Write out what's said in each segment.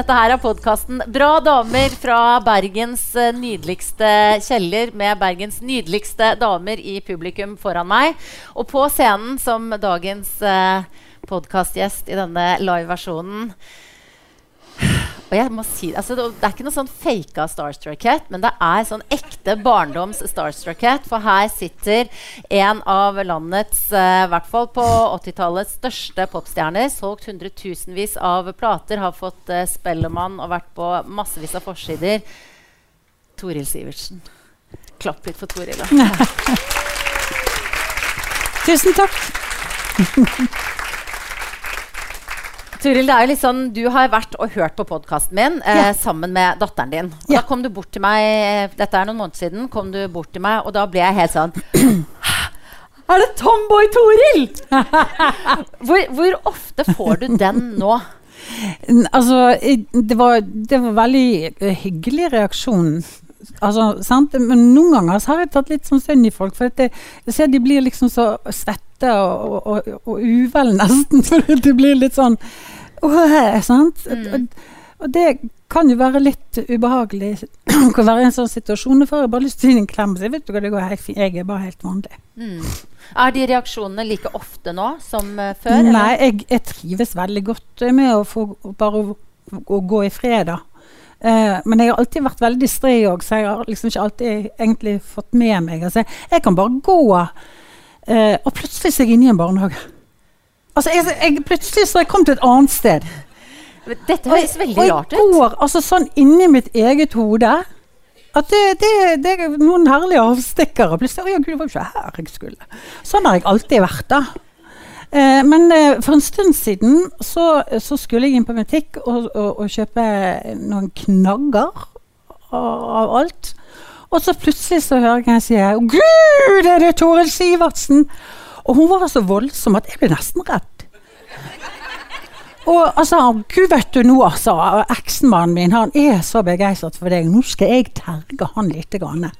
Dette her er podkasten Bra damer fra Bergens eh, nydeligste kjeller med Bergens nydeligste damer i publikum foran meg. Og på scenen som dagens uh, podkastgjest i denne live-versjonen og jeg må si, altså, Det er ikke noe sånn faka starstruckhet, men det er sånn ekte barndoms starstruckhet. For her sitter en av landets, uh, hvert fall på 80-tallets, største popstjerner. Solgt hundretusenvis av plater, har fått uh, Spellemann og vært på massevis av forsider. Toril Sivertsen. Klapp litt for Toril. Da. Tusen takk. Turil, det er jo litt sånn, Du har vært og hørt på podkasten min eh, ja. sammen med datteren din. Og ja. Da kom du bort til meg eh, dette er noen måneder siden, kom du bort til meg, og da ble jeg helt sånn Er det Tomboy Toril?! hvor, hvor, ofte får du den nå? Altså, det var, det var veldig hyggelig reaksjon. Altså, Men noen ganger har jeg tatt litt sånn synd i folk. For jeg ser de blir liksom så svette og, og, og, og uvel nesten. For de blir litt sånn øh, sant? Mm. Og, det kan jo være litt ubehagelig å være i en sånn situasjon. For jeg bare lyst til å gi en klem. Så jeg vet du det går helt fint. Jeg er bare helt vanlig. Mm. Er de reaksjonene like ofte nå som uh, før? Nei, jeg, jeg, trives veldig godt med å få bare å, å gå i fred, da. Uh, men jeg har alltid vært veldig distré òg, så jeg har liksom ikke alltid egentlig fått med meg. Altså, jeg kan bare gå, uh, og plutselig er jeg inne i en barnehage. Altså, jeg, jeg, plutselig så jeg kommet til et annet sted. Dette høres veldig rart ut. Og jeg går altså sånn inni mitt eget hode at det, det, det er noen herlige avstikkere. Plutselig, å, Gud, det var jo ikke her jeg skulle. Sånn har jeg alltid vært, da. Eh, men eh, for en stund siden så, så, skulle jeg inn på butikk og, og, og kjøpe noen knagger av alt. Og så plutselig så hører jeg henne si 'Gud, er det Toril Sivertsen?' Og hun var så voldsom at jeg ble nesten redd. Og altså, gud vet du nå, altså. Eksmannen min han er så begeistret for deg. Nå skal jeg terge han litt grann,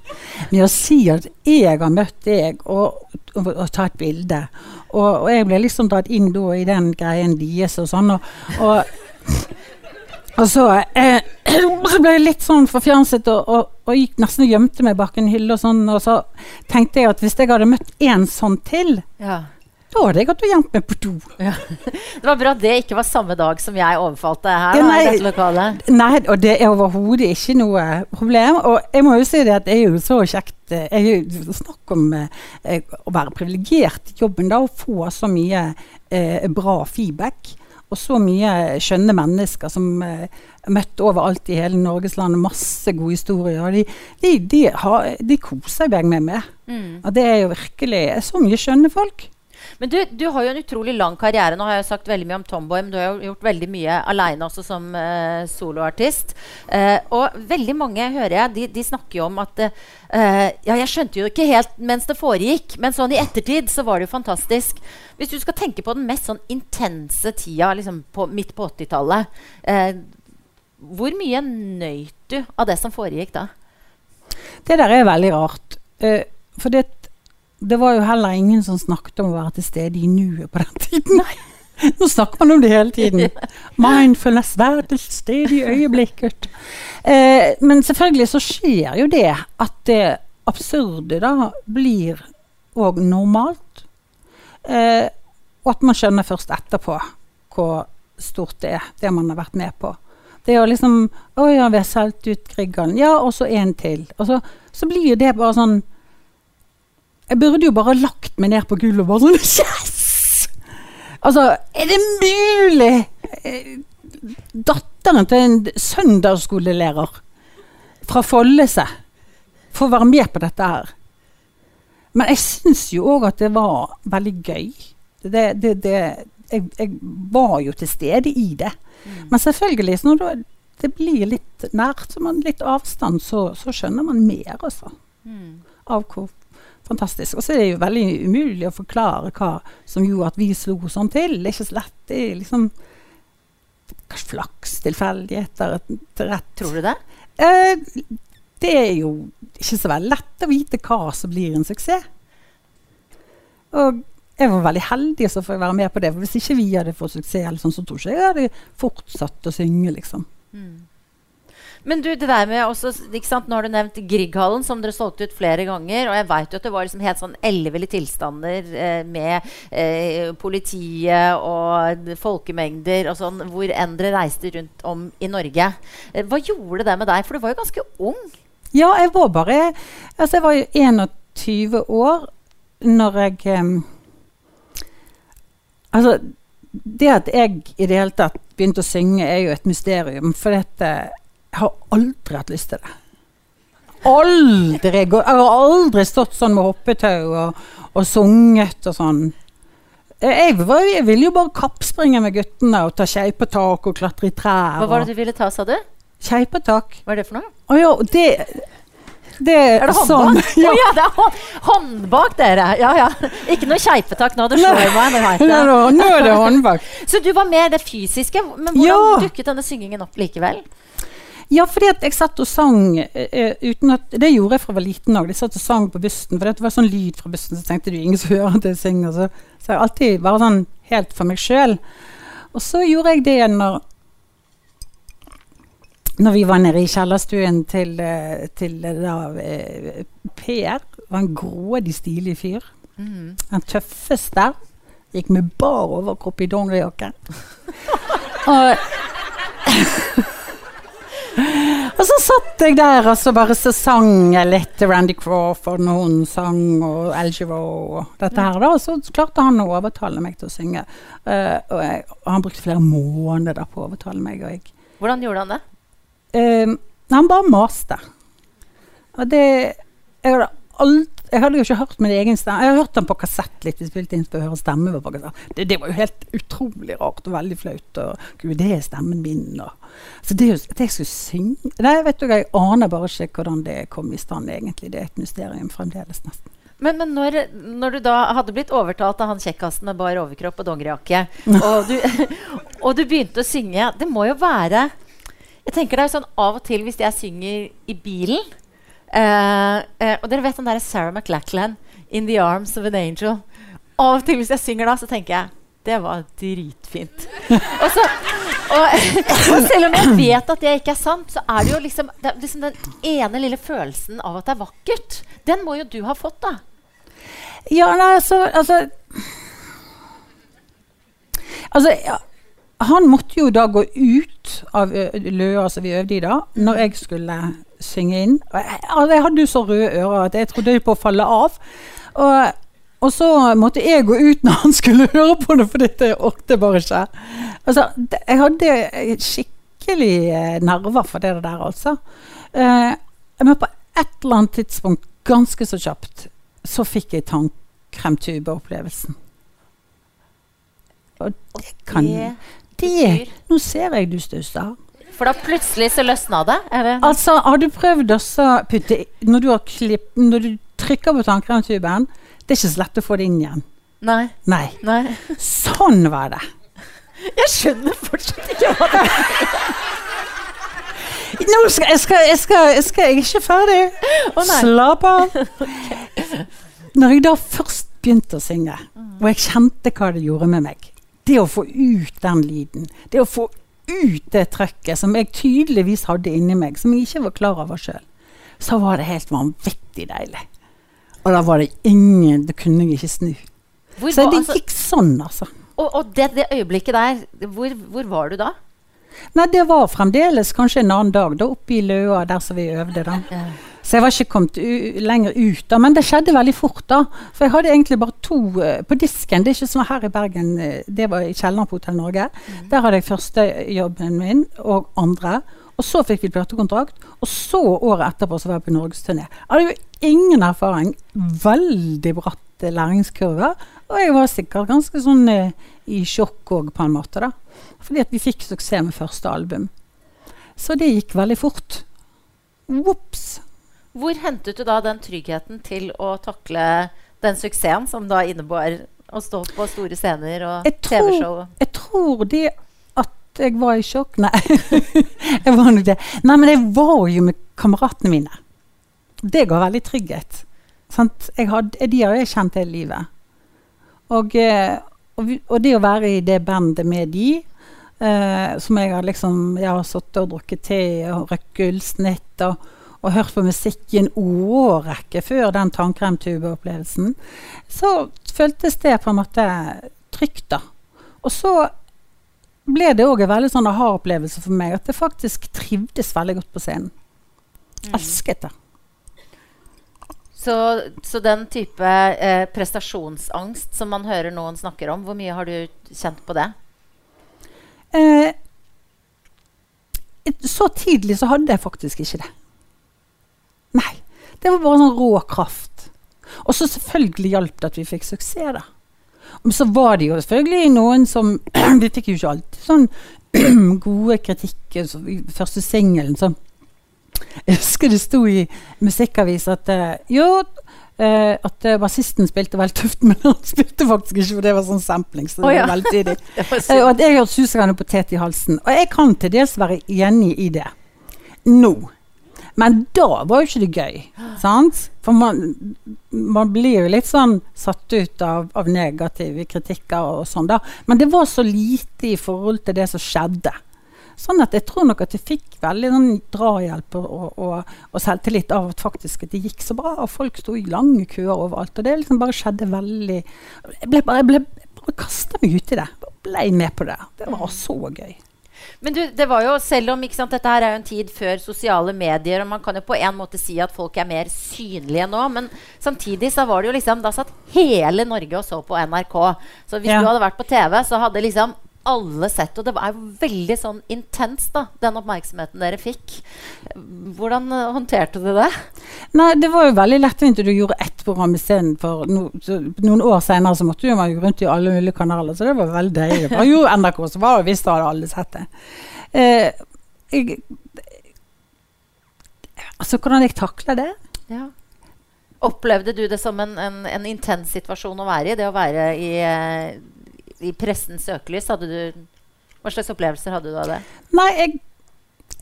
med å si at jeg har møtt deg, og, og, og ta et bilde. Og, og, jeg ble liksom dratt inn da i den greien deres og sånn. og, og så, eh, så, ble jeg litt sånn forfjamset og, og, og, gikk nesten og gjemte meg bak en hylle. Og sånn, og så tenkte jeg at hvis jeg hadde møtt en sånn til, ja. Da hadde jeg gått og gjemt meg på do. Ja. Det var bra det ikke var samme dag som jeg overfalt deg her. Ja, nei, i dette lokalet. nei, og det er overhodet ikke noe problem. Og jeg må jo si det at det er jo så kjekt eh, jeg, Snakk om eh, å være privilegert i jobben, da, og få så mye eh, bra feedback og så mye skjønne mennesker som eh, møtt overalt i hele Norges land. Masse gode historier. Og de, de, de, har, de koser jeg meg med. Mm. Og det er jo virkelig så mye skjønne folk. Men du, du, har jo en utrolig lang karriere. Nå har jeg sagt veldig mye om Tomboy, men du har jo gjort veldig mye aleine også som uh, soloartist. Uh, og veldig mange, hører jeg, de, de snakker jo om at uh, Ja, jeg skjønte jo ikke helt mens det foregikk, men sånn i ettertid så var det jo fantastisk. Hvis du skal tenke på den mest sånn intense tida liksom på, midt på 80-tallet, hvor mye nøyt du av det som foregikk da? Det der er veldig rart. for det det var jo heller ingen som snakket om å være til stede i nuet på den tiden. Nå snakker man om det hele tiden. Mindfulness, være til stede i øyeblikket. Eh, men selvfølgelig så skjer jo det at det absurde da blir òg normalt. Eh, og at man skjønner først etterpå hvor stort det er, det man har vært med på. Det er jo liksom Å ja, vi har solgt ut Grieghallen. Ja, og så en til. Og så, så blir det bare sånn jeg burde jo bare lagt meg ned på gulvet og bare sånn Yes! Altså, er det mulig? Datteren til en søndagsskolelærer fra Follese får være med på dette her. Men jeg syns jo òg at det var veldig gøy. Det, det, det, jeg, jeg, var jo til stede i det. Mm. Men selvfølgelig, når det blir litt nært, så man litt avstand, så, så skjønner man mer, altså. Mm. Av hvor fantastisk. Og så er det jo veldig umulig å forklare hva som gjorde at vi slo sånn til. Det er ikke så lett. Det er liksom kanskje flaks, tilfeldigheter rett. Tror du det? Eh, det er jo ikke så veldig lett å vite hva som blir en suksess. Og jeg var veldig heldig så får jeg være med på det. For hvis ikke vi hadde fått suksess, sånn, så tror jeg ikke jeg hadde fortsatt å synge. liksom. Men du, det der med også, ikke sant? Nå har du nevnt Grieghallen, som dere solgte ut flere ganger. Og jeg vet jo at det var liksom helt sånn elleville tilstander eh, med eh, politiet og folkemengder og sånn, hvor enn dere reiste rundt om i Norge. Eh, hva gjorde det med deg? For du var jo ganske ung. Ja, jeg var bare Altså, jeg var jo 21 år når jeg em, Altså, det at jeg i det hele tatt begynte å synge, er jo et mysterium. For dette, jeg har aldri hatt lyst til det. Aldri! Jeg har aldri stått sånn med hoppetau og, og sunget og sånn. Jeg, var, jeg ville jo bare kappspringe med guttene og ta skeipetak og klatre i trær. Hva var det du ville ta, sa du? Skeipetak. Hva er det for noe? Å ja, det Det Er det sånn- ja. Oh, ja, det er hånd, håndbak, dere! Ja, ja. Ikke noe skeipetak nå, det slår meg. Det Nå nå er det håndbak. Så du var mer det fysiske. Men hvordan Ja. dukket denne syngingen opp likevel? Ja, fordi at jeg satt og sang uh, uten at Det gjorde jeg fra jeg var liten òg. Jeg satt og sang på bussen. For det var sånn lyd fra bussen, så tenkte du ingen som hører at jeg synger. Så, så jeg alltid bare sånn helt for meg sjøl. Og så gjorde jeg det når når vi var nede i kjellerstuen til, eh, til da, Per. var en grådig, stilig fyr. Mm. Den tøffeste. Gikk med bar overkropp i dongerijakke. og Og så satt jeg der og så bare så sang jeg litt Randy Crawford når hun sang, og Al og dette her. da, Og så klarte han å overtale meg til å synge. Uh, og, jeg, og han brukte flere måneder på å overtale meg. Og jeg, Hvordan gjorde han det? Uh, han bare maste. Og det jeg hadde, alt, jeg hadde jo ikke hørt min egen stemme. Jeg har hørt den på kassett litt. Vi spilte inn for å høre stemmen på kassett. Det, det var jo helt utrolig rart og veldig flaut. Og gud, det er stemmen min. Og, så det, at jeg skulle synge Nei, vet du, hva, jeg aner bare ikke hvordan det kom i stand, egentlig. Det er et mysterium fremdeles, nesten. Men, men når, når du da hadde blitt overtalt av han kjekkasen med bar overkropp og dongerijakke, og, du- og du begynte å synge Det må jo være Jeg tenker det er jo sånn av og til hvis jeg synger i bilen eh, uh, Og dere vet den derre Sarah McLachlan 'In the Arms of an Angel'. Av og til hvis jeg synger da, så tenker jeg det var dritfint. og, så, og, og selv om jeg vet at det ikke er sant, så er det jo liksom, det liksom den ene lille følelsen av at det er vakkert. Den må jo du ha fått, da. Ja, nei, så Altså Altså, ja, han måtte jo da gå ut av Løa som vi øvde i da, når jeg skulle synge inn. Og jeg, altså, jeg hadde jo så røde ører at jeg trodde på å falle av. Og, og så måtte jeg gå ut når han skulle høre på det, for dette orket bare ikke. Altså, jeg hadde skikkelig eh, nerver for det der, altså. Eh, men på et eller annet tidspunkt, ganske så kjapt, så fikk jeg tannkremtubeopplevelsen. Og det kan Det Nå ser jeg du stusser. For da plutselig så løsna det? Er det Altså, har du prøvd også putte Når du har klipp, Når du trykker på tannkremtuben, det er ikke så lett å få det inn igjen. Nei. Nei. nei. Sånn var det. Jeg skjønner fortsatt ikke hva det er. Nå skal jeg, skal, jeg, skal, jeg, skal, jeg er ikke ferdig. Oh. Slapp av. Når jeg da først begynte å synge, og jeg kjente hva det gjorde med meg Det å få ut den lyden, det å få ut det trøkket som jeg tydeligvis hadde inni meg, som jeg ikke var klar over sjøl, så var det helt vanvittig deilig. Og da var det ingen Det kunne jeg ikke snu. Hvor Så var, det altså, gikk sånn, altså. og og det, det øyeblikket der, hvor, hvor var du da? Nei, det var fremdeles kanskje en annen dag, da oppe i Løa, der som vi øvde, da. Så jeg var ikke kommet lenger ut da, men det skjedde veldig fort da. For jeg hadde egentlig bare to uh, på disken. Det er ikke som her i Bergen, eh, det var i kjelleren på Hotell Norge. Der hadde jeg første jobben min, og andre. Og så fikk vi platekontrakt, og så året etterpå så var jeg på norgesturné. Jeg hadde jo ingen erfaring. Veldig bratt eh, læringskurve. Og jeg var sikkert ganske sånn uh, i sjokk òg, på en måte. da. Fordi at vi fikk suksess med første album. Så det gikk veldig fort. Ops. Hvor hentet du da den tryggheten til å takle den suksessen som da innebar å stå på store scener og TV-show? Jeg tror det at jeg var i sjokk Nei, jeg var det. Nei, men jeg var jo med kameratene mine. Det ga veldig trygghet. Hadde, de har jeg kjent hele livet. Og, eh, og, og det å være i det bandet med de Eh, som jeg har liksom Jeg har sittet og drukket te og røkt gullsnitt og, og hørt på musikk i en årrekke før den tannkremtubeopplevelsen. Så føltes det på en måte trygt, da. Og så ble det òg en veldig sånn aha-opplevelse for meg at jeg faktisk trivdes veldig godt på scenen. Mm. Elsket det. Så, så den type eh, prestasjonsangst som man hører noen snakker om, hvor mye har du kjent på det? Eh, så tidlig så hadde jeg faktisk ikke det. Det var bare sånn rå kraft. Og så selvfølgelig hjalp det at vi fikk suksess, da. Men så var det jo selvfølgelig noen som Vi fikk jo ikke alltid sånn gode kritikker. Så i første singelen så Jeg husker det sto i musikkavis at eh, jo Uh, at uh, bassisten spilte veldig tøft, men han spilte faktisk ikke, for det var sånn sampling. Så det Å, ja. var veldig tidlig. Det Eh. Og at jeg har susende potet i halsen. Og jeg kan til dels være enig i det nå. Men da var jo ikke det gøy. Sant? For man, man blir jo litt sånn satt ut av, av negative kritikker og sånn, da. Men det var så lite i forhold til det som skjedde. Sånn at jeg tror nok at jeg fikk veldig sånn drahjelp og, og, og, selvtillit av at faktisk det gikk så bra. Og folk sto i lange køer overalt. Og det liksom bare skjedde veldig Jeg ble bare, jeg ble, bare kasta meg uti det. Blei ble med på det. Det var så gøy. Men du, det var jo, selv om sant, dette her er jo en tid før sosiale medier, og man kan jo på en måte si at folk er mer synlige nå, men samtidig så var det jo liksom Da satt hele Norge og så på NRK. Så hvis Ja. du hadde vært på TV, så hadde liksom alle sett, og det var jo veldig sånn intenst, da, den oppmerksomheten dere fikk. Hvordan eh, håndterte du det? Nei, det var jo veldig lettvint du gjorde ett program istedenfor no, noen år senere så måtte man jo rundt i alle mulige kanaler, så det var veldig deilig. Bare jo NRK, så var det visst hadde alle sett det. Eh, jeg, altså, hvordan jeg takler det? Ja. Opplevde du det som en, en, en intens situasjon å være i? Det å være i, eh, i pressens søkelys? Hadde du, hva slags opplevelser hadde du av det? Nei, jeg,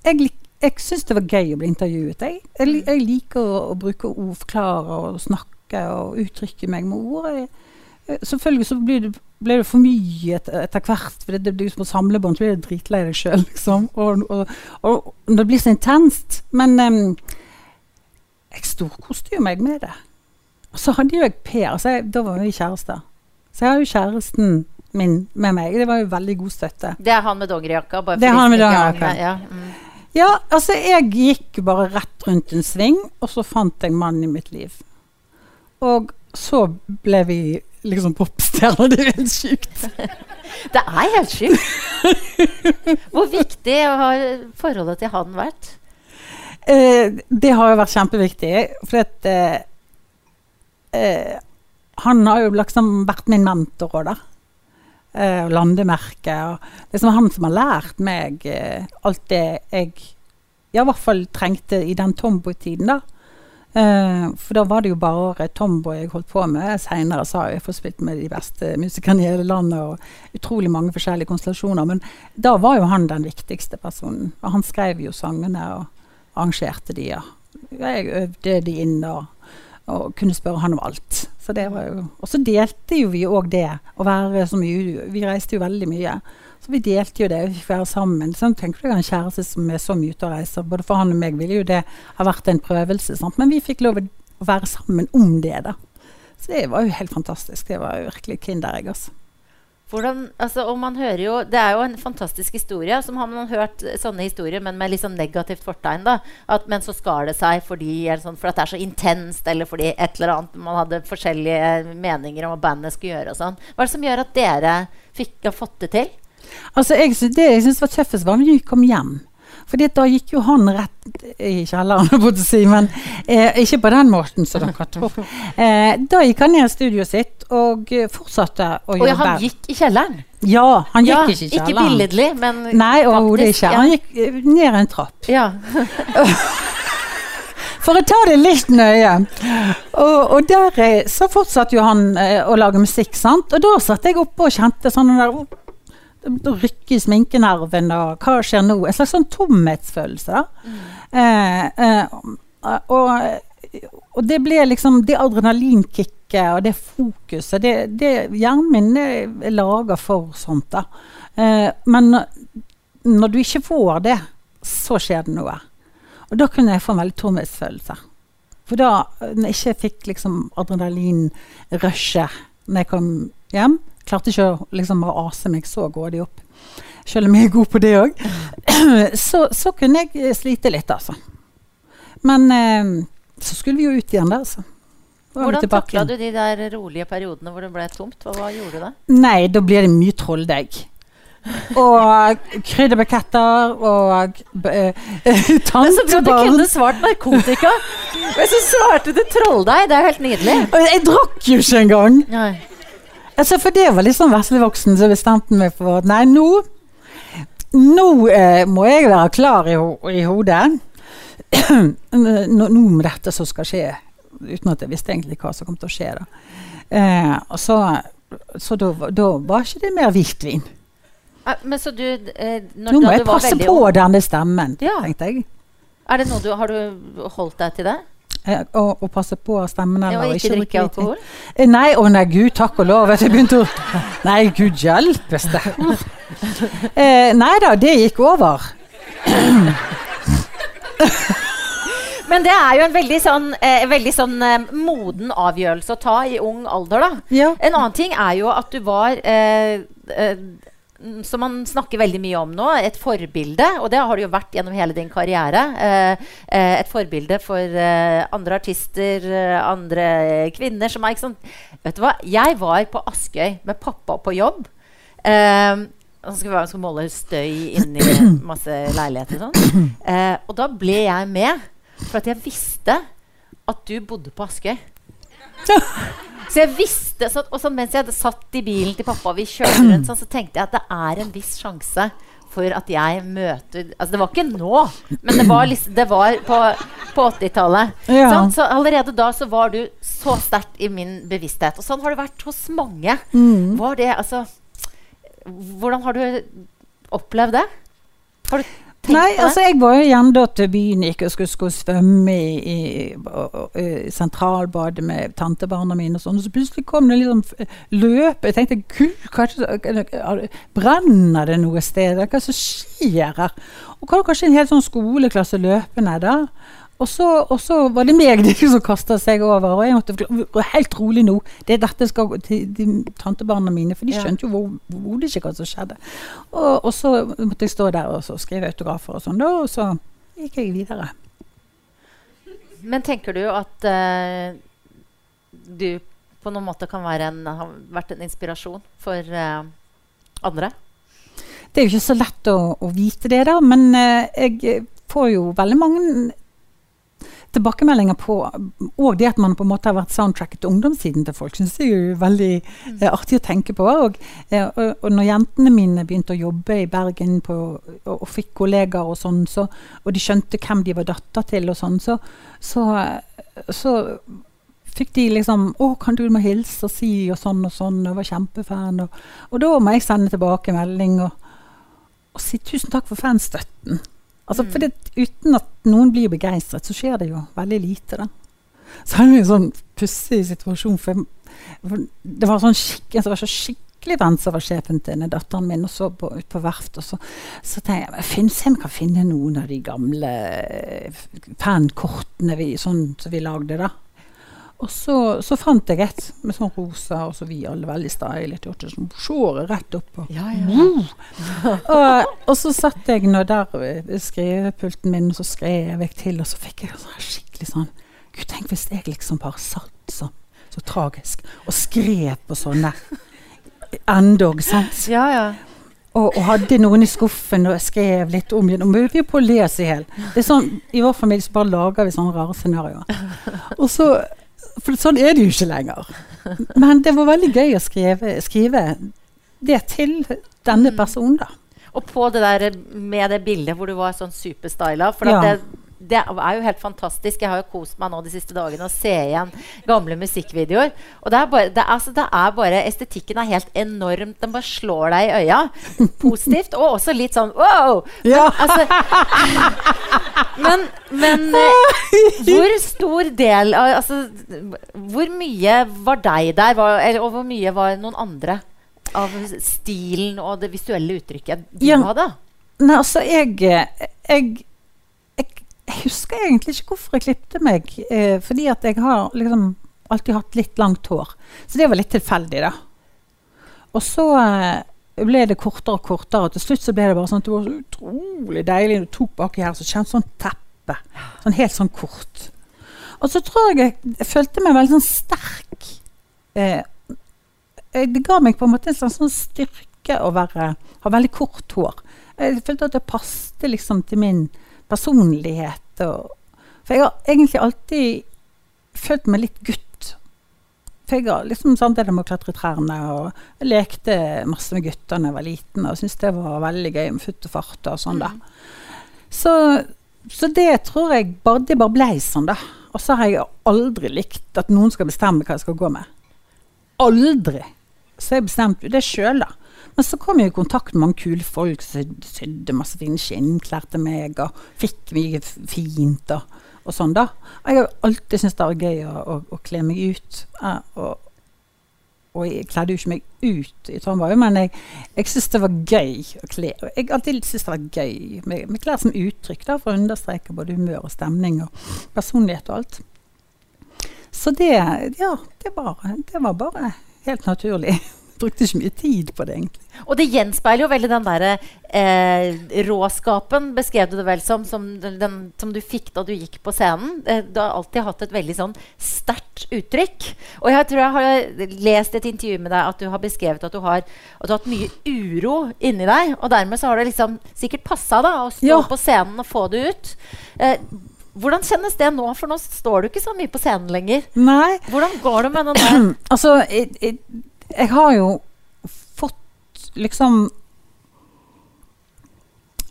jeg, lik- jeg syns det var gøy å bli intervjuet. Jeg, jeg, jeg liker å, å bruke ord, forklare og snakke og uttrykke meg med ord. Eh, selvfølgelig så blir det, ble det for mye et, etter hvert. For det, det blir som på samlebånd, så blir du dritlei deg sjøl, liksom. Og, og, og, det blir så intenst. Men um, jeg storkoste jo meg med det. Og så hadde jo jeg Per. Altså jeg, da var vi kjærester. Så jeg har jo kjæresten min med meg. Det var jo veldig god støtte. Det er han med dongerijakka? Det er han med dongerijakka. Ja, mm. Ja, altså jeg gikk bare rett rundt en sving, og så fant jeg mannen i mitt liv. Og så ble vi liksom popstjerner. Det er helt sjukt. Det er helt sjukt. Hvor viktig har forholdet til han vært? Eh, det har jo vært kjempeviktig, for at eh, eh, Han har jo liksom vært min mentor òg, da. Eh, og landemerke. Og er han som har lært meg eh, alt det jeg ja, i hvert fall trengte i den Tomboy-tiden, da. Eh, for da var det jo bare Tomboy jeg holdt på med. Seinere har jeg fått spilt med de beste musikerne i hele landet og utrolig mange forskjellige konstellasjoner. Men da var jo han den viktigste personen. Og han skrev jo sangene og arrangerte de. Ja. Jeg øvde de inn og, og kunne spørre han om alt. Så det var jo, og så delte jo vi òg det. Å være så mye Vi reiste jo veldig mye. Så vi delte jo det. Vi fikk være sammen. Sånn, tenker du en kjæreste som er så mye ute og reiser. Både for han og meg ville jo det ha vært en prøvelse. Sant? Men vi fikk lov å være sammen om det, da. Så det var jo helt fantastisk. Det var jo virkelig kinderegg, altså. Hvordan, altså, og man hører jo, Det er jo en fantastisk historie. Som har man hørt sånne historier, men med litt sånn negativt fortegn. da, at, Men så skar det seg fordi, sånn, for det er så intenst, eller fordi et eller annet man hadde forskjellige meninger om hva bandet skulle gjøre. og sånn. Hva er det som gjør at dere fikk, har fått det til? Altså, jeg, det jeg syns var tøffest, var når vi kom hjem. Fordi da gikk jo han rett i kjelleren, holdt jeg si, men eh, ikke på den måten som dere tror. Eh, da gikk han ned i studioet sitt og eh, fortsatte å Og jobbe. ja, han gikk i kjelleren. Ja, han gikk ja, ikke i kjelleren. Ikke billedlig, men Nei, overhodet ikke. Han gikk eh, ned en trapp. Ja. For å ta det litt nøye. Og, og der eh, så fortsatte jo han eh, å lage musikk, sant. Og da satt jeg oppe og kjente sånn der Da rykker sminkenerven, og hva skjer nå? En slags sånn tomhetsfølelse, da. Eh, eh, og, og det ble liksom Det adrenalinkicket og det fokuset det, det, Hjernen min er laga for sånt. da. Eh, men når du ikke får det, så skjer det noe. Og da kunne jeg få en veldig tomhetsfølelse. For da når jeg ikke fikk liksom adrenalinrushet når jeg kom hjem Klarte ikke å liksom å ase meg så grådig opp. Selv om jeg er god på det òg. Så, så kunne jeg slite litt, altså. Men eh, så skulle vi jo ut igjen der, så. Da var Hvordan takla du de der rolige periodene hvor det ble tomt? Hva, hva gjorde du da? Nei, da blir det mye trolldeig. Og krydderbuketter og så bra du tantebarn. kunne svart narkotika! Men så svarte du trolldeig! Det er jo helt nydelig. Og jeg drakk jo ikke engang! Nei. Altså, for det var liksom veslevoksen som bestemte meg for at nei, nå Nå eh, må jeg være klar i, ho i hodet. nå, nå med dette som skal skje. Uten at jeg visste egentlig hva som kom til å skje. da. Eh, og så så da, da var ikke det mer hvitvin. Eh, Men så du eh, når, Nå må jeg passe på ung, denne stemmen, Ja. tenkte jeg. er det noe du, Har du holdt deg til det? Å, og, og passe på stemmen. Ja, eller og ikke drikke alkohol? Eh, Nei, å nei, gud, takk og lov. Jeg begynte å Nei, gud hjelpes det. Eh, nei da, det gikk over. Men det er jo en veldig sånn, eh, veldig sånn eh, moden avgjørelse å ta i ung alder, da. Ja. En annen ting er jo at du var eh, eh, Som man snakker veldig mye om nå, et forbilde. Og det har du jo vært gjennom hele din karriere. Eh, eh, et forbilde for eh, andre artister, eh, andre kvinner som er ikke sånn Vet du hva? Jeg var på Askøy med pappa på jobb. Eh, og skulle skulle måle støy inni masse leiligheter og sånn. Eh, og da ble jeg med for at jeg visste at du bodde på Askøy. Så jeg visste, så, og så mens jeg hadde satt i bilen til pappa vi kjørte rundt, sånn, så tenkte jeg at det er en viss sjanse for at jeg møter Altså det var ikke nå, men det var, liksom, det var på, på 80-tallet. Ja. Sånn, Så allerede da så var du så sterkt i min bevissthet. Og sånn har det vært hos mange. Mm. Var det altså Hvordan har du opplevd det? Har du tenkt Nei, på det? altså jeg var jo igjen da til byen gikk og skulle, skulle svømme i, i, i sentralbadet med tantebarna mine og sånn, og så plutselig kom det liksom løp. Jeg tenkte gud, det- brenner det noe sted? Hva er det som skjer her? Og kom kanskje en hel sånn skoleklasse løpende der. Og så, og så var det meg de som kasta seg over, og jeg måtte forklare helt rolig nå. Det er dette skal gå til de tantebarna mine, for de skjønte jo hvor- overhodet ikke hva som skjedde. Og, og så måtte jeg stå der og så skrive autografer og sånn, da, og så gikk jeg videre. Men tenker du at uh, du på noen måte kan være en, har vært en inspirasjon for uh, andre? Det er jo ikke så lett å, å vite det, da, men uh, jeg får jo veldig mange tilbakemeldinger på Og det at man på en måte har vært soundtracket til ungdomstiden til folk, syns jeg er veldig eh, artig å tenke på. Og, eh, og, og når jentene mine begynte å jobbe i Bergen på, og, og fikk kollegaer og sånn, så, og de skjønte hvem de var datter til og sånn, så, så, så fikk de liksom 'Å, kan du må hilse og si?' og sånn og sånn. Og var kjempefan. Og, og da må jeg sende tilbake melding og, og si 'tusen takk for fanstøtten'. Altså, Mm. for det, Uten at noen blir begeistret, så skjer det jo veldig lite. da. Så er det en sånn pussig situasjon. For, jeg- for det var sånn skikk, en som var så skikkelig venn som var sjefen til datteren min, og så på, ut på verft. Og så, så tenkte jeg men finn, se om jeg kan finne noen av de gamle eh, fankortene vi, sånn som vi lagde. da. Og så, så fant jeg et med sånn rosa, og så vi alle veldig stylet. gjorde Sånn sjåret rett opp. Og, Ja, og, og så satt jeg nå der ved skrivepulten min, og så skrev jeg til, og så fikk jeg sånn skikkelig sånn Gud, tenk hvis jeg liksom bare satt sånn, så tragisk, og skrev på sånne endog, sant? Ja, ja. Og, og hadde noen i skuffen og skrev litt om det. Nå må vi på å lese i hjel. Det sånn, I vår familie så bare lager vi sånne rare scenarioer. Og så, for sånn er det jo ikke lenger. Men det var veldig gøy å skrive, skrive det til denne personen, da. Og på det der med det bildet hvor du var sånn superstyla For Ja. at det, det er jo helt fantastisk. Jeg har jo kost meg nå de siste dagene å se igjen gamle musikkvideoer. Og det er bare, det er, altså, det er bare Estetikken er helt enormt. Den bare slår deg i øya. Positivt. Og også litt sånn wow! Ja. Altså, men, men eh, hvor stor del av altså, Hvor mye var deg der, var, eller, og hvor mye var noen andre? Av stilen og det visuelle uttrykket du Ja. hadde? Nei, altså, jeg, jeg, jeg husker egentlig ikke hvorfor jeg klippte meg. Eh, fordi at jeg har liksom alltid hatt litt langt hår. Så det var litt tilfeldig, da. Og så eh, ble det kortere og kortere. Og til slutt så ble det bare sånn at det var så utrolig deilig. Du tok baki her, så kjente sånn teppe. Sånn helt sånn kort. Og så tror jeg jeg, følte meg veldig sånn sterk. Eh, det ga meg på en måte en slags sånn styrke å være, ha veldig kort hår. Jeg følte at det passet liksom til min personlighet. Og, for jeg har egentlig alltid følt meg litt gutt. For jeg har liksom sånn det med å klatre i trærne, og jeg lekte masse med gutter da jeg var liten, og syntes det var veldig gøy med futt og fart og sånn, da. Så, så det tror jeg bare, det bare ble sånn, da. Og så har jeg aldri likt at noen skal bestemme hva jeg skal gå med. Aldri. Så jeg bestemte det sjøl, da. Men så kom jeg i kontakt med mange kule folk som sydde masse fine skinnklær til meg, og fikk mye fint og, og sånn, da. Jeg har alltid syntes det var gøy å, å, å kle meg ut. Ja, og, og jeg kledde jo ikke meg ut i Trondheim, men jeg, jeg syntes det var gøy å kle Jeg alltid syntes det var gøy med, med klær som uttrykk, da, for å understreke både humør og stemning og personlighet og alt. Så det, ja, det var, det var bare helt naturlig. Brukte ikke mye tid på det, egentlig. Og det gjenspeiler jo veldig den derre eh, råskapen, beskrev du det vel som, som, den, som du fikk da du gikk på scenen. Eh, du har alltid hatt et veldig sånn sterkt uttrykk. Og jeg tror jeg har lest et intervju med deg at du har beskrevet at du har, at du har hatt mye uro inni deg. Og dermed så har det liksom sikkert passa å stå Ja. på scenen og få det ut. Eh, hvordan kjennes det nå? For nå står du ikke så mye på scenen lenger. Nei, Hvordan går det med den der? altså jeg, jeg, jeg har jo fått liksom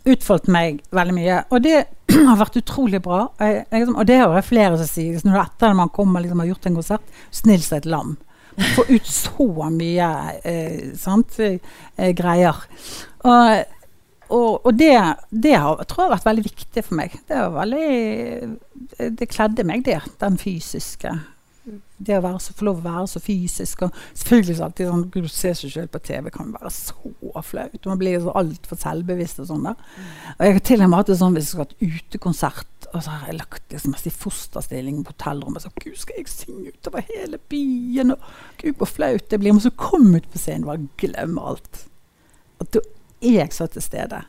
utfoldt meg veldig mye. Og det har vært utrolig bra. Jeg, liksom- og det har jeg flere som sier. Liksom, etter man kommer liksom, har gjort en konsert, snill som et lam. Få ut så mye eh, sant, eh, greier. Og, og, og det, det har, tror jeg har vært veldig viktig for meg. Det, var veldig, det kledde meg, det. Den fysiske det å være så, få lov å være så fysisk. Og selvfølgelig så alltid sånn, Du ser seg selv på TV, kan være så flaut. Man blir så altfor selvbevisst. Og sånn der. Og jeg har til og med hatt det sånn hvis jeg skal ha et utekonsert, og så har jeg lagt liksom i fosterstilling på hotellrommet. Så Gud, skal jeg synge utover hele byen? Og Gud, hvor flaut det blir. Men så kom ut på scenen, bare glemme alt. Og da er jeg så til stede.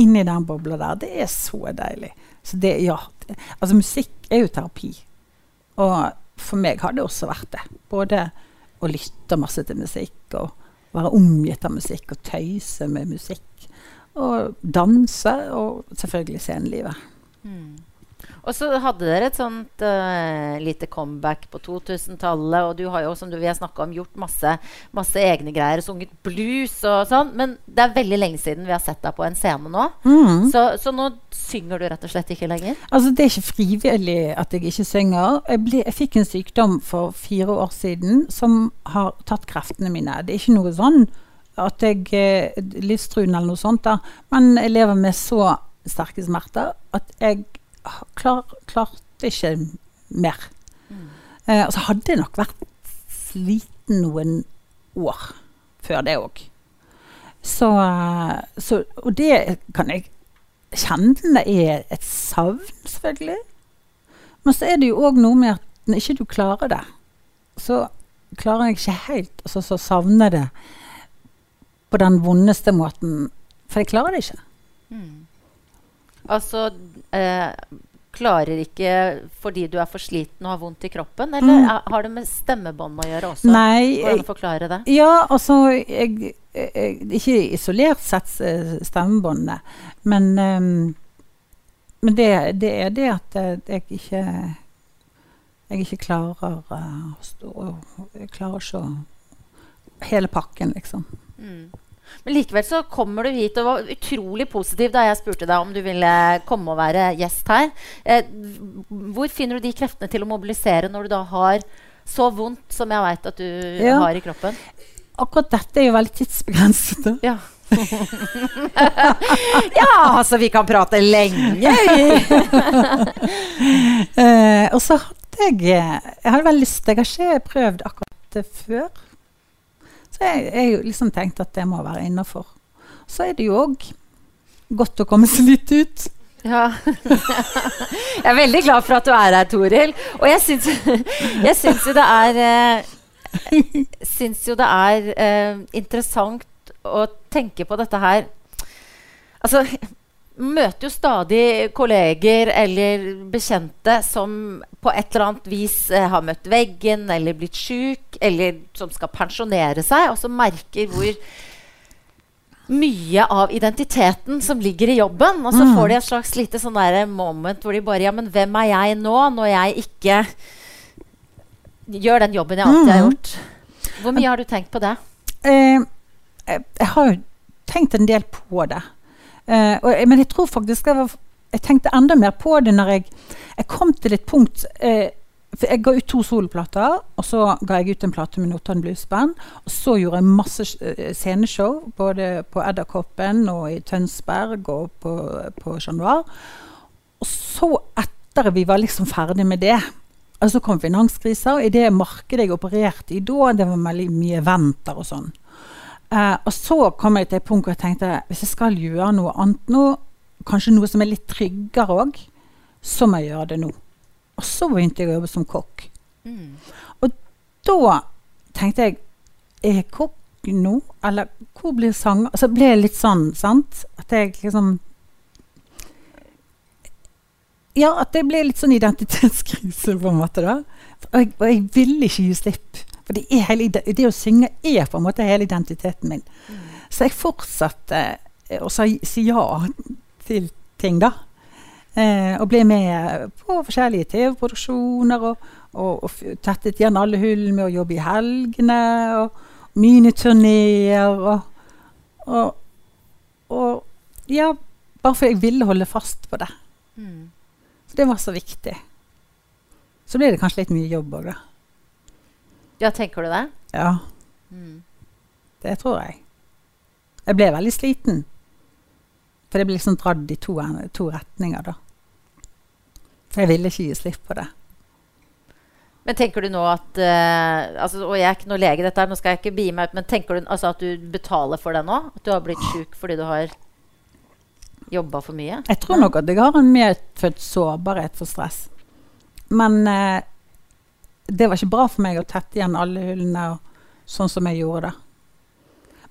Inni den bobla der. Det er så deilig. Så det, ja. Det, altså, musikk er jo terapi. Og for meg har det også vært det. Både å lytte masse til musikk, og være omgitt av musikk, og tøyse med musikk. Og danse, og selvfølgelig scenelivet. Og så hadde dere et sånt uh, lite comeback på 2000-tallet. Og du har jo, som du, vi har snakka om, gjort masse, masse egne greier. Sunget blues og sånn. Men det er veldig lenge siden vi har sett deg på en scene nå. Mm. Så, så nå synger du rett og slett ikke lenger? Altså, det er ikke frivillig at jeg ikke synger. Jeg, ble, jeg fikk en sykdom for fire år siden som har tatt kreftene mine. Det er ikke noe sånn at jeg eh, livstruende eller noe sånt, da. men jeg lever med så sterke smerter at jeg klar, klarte ikke mer. Eh, og så hadde jeg nok vært sliten noen år før det òg. Så, eh, så Og det kan jeg kjenne er et savn, selvfølgelig. Men så er det jo òg noe med at når ikke du klarer det, så klarer jeg ikke helt altså, så savner det på den vondeste måten. For jeg klarer det ikke. Altså eh, Klarer ikke fordi du er for sliten og har vondt i kroppen? Eller Mm. er, har det med stemmebånd å gjøre også? Nei, Hvordan forklare det? ja, altså jeg, jeg, Ikke isolert sett eh, stemmebåndene, men um, Men det, det er det at eh, jeg ikke Jeg ikke klarer å stå Jeg klarer ikke Hele pakken, liksom. Mm. Men likevel så kommer du hit og var utrolig positiv da jeg spurte deg om du ville komme og være gjest her. Eh, hvor finner du de kreftene til å mobilisere når du da har så vondt som jeg veit at du Ja. har i kroppen? Akkurat dette er jo veldig tidsbegrenset. Ja. ja, altså vi kan prate lenge. Eh, og så hadde jeg Jeg hadde veldig lyst Jeg har ikke prøvd akkurat det før. Så jeg jeg liksom tenkte at det må være innafor. Så er det jo òg godt å komme seg litt ut. Ja. jeg er veldig glad for at du er her, Toril. Og jeg syns, jeg syns jo det er eh, Syns jo det er eh, interessant å tenke på dette her Altså møter jo stadig kolleger eller bekjente som på et eller annet vis eh, har møtt veggen eller blitt sjuk, eller som skal pensjonere seg, og som merker hvor mye av identiteten som ligger i jobben. Og så Mm. får de et slags lite sånn der moment hvor de bare Ja, men hvem er jeg nå, når jeg ikke gjør den jobben jeg alltid har Mm. gjort? Hvor mye har du tenkt på det? Eh, jeg, jeg har jo tenkt en del på det. Eh, og, men jeg tror faktisk jeg, var, jeg tenkte enda mer på det når jeg, jeg kom til et punkt uh, for Jeg ga ut to soloplater, og så ga jeg ut en plate med Notodden Blues Band. Og så gjorde jeg masse eh, sceneshow, både på Edderkoppen og i Tønsberg og på, på Chat Noir. Og så, etter vi var liksom ferdig med det, og så kom finanskrisa, og i det markedet jeg opererte i da, det var veldig mye venter og sånn. Eh, og så kom jeg til et punkt hvor jeg tenkte hvis jeg skal gjøre noe annet nå, kanskje noe som er litt tryggere òg, så må jeg gjøre det nå. Og så begynte jeg å jobbe som kokk. Og Da tenkte jeg Er jeg kokk nå, eller hvor blir sanger Så ble det litt sånn, sant? At jeg liksom Ja, at det ble litt sånn identitetskrise, på en måte. da. Og jeg, og jeg ville ikke gi slipp. For det, hele, det å synge er på en måte hele identiteten min. Så jeg fortsatte eh, å si ja til ting, da. Eh, og ble med på forskjellige TV-produksjoner. Og, og, og tettet igjen alle hull med å jobbe i helgene. Og miniturneer. Og, og, og ja, bare fordi jeg ville holde fast på det. Mm. Så det var så viktig. Så ble det kanskje litt mye jobb òg, da. Ja, tenker du det? Ja, Mm. det tror jeg. Jeg ble veldig sliten. For det ble liksom dratt i to, to retninger, da. For jeg ville ikke gi slipp på det. Men tenker du nå at uh, altså, Og jeg er ikke noe lege, dette her, nå skal jeg ikke bie meg ut, men tenker du altså, at du betaler for det nå? At du har blitt sjuk fordi du har jobba for mye? Jeg tror nok at jeg har en medfødt sårbarhet for stress. Men eh, det var ikke bra for meg å tette igjen alle hullene sånn som jeg gjorde det.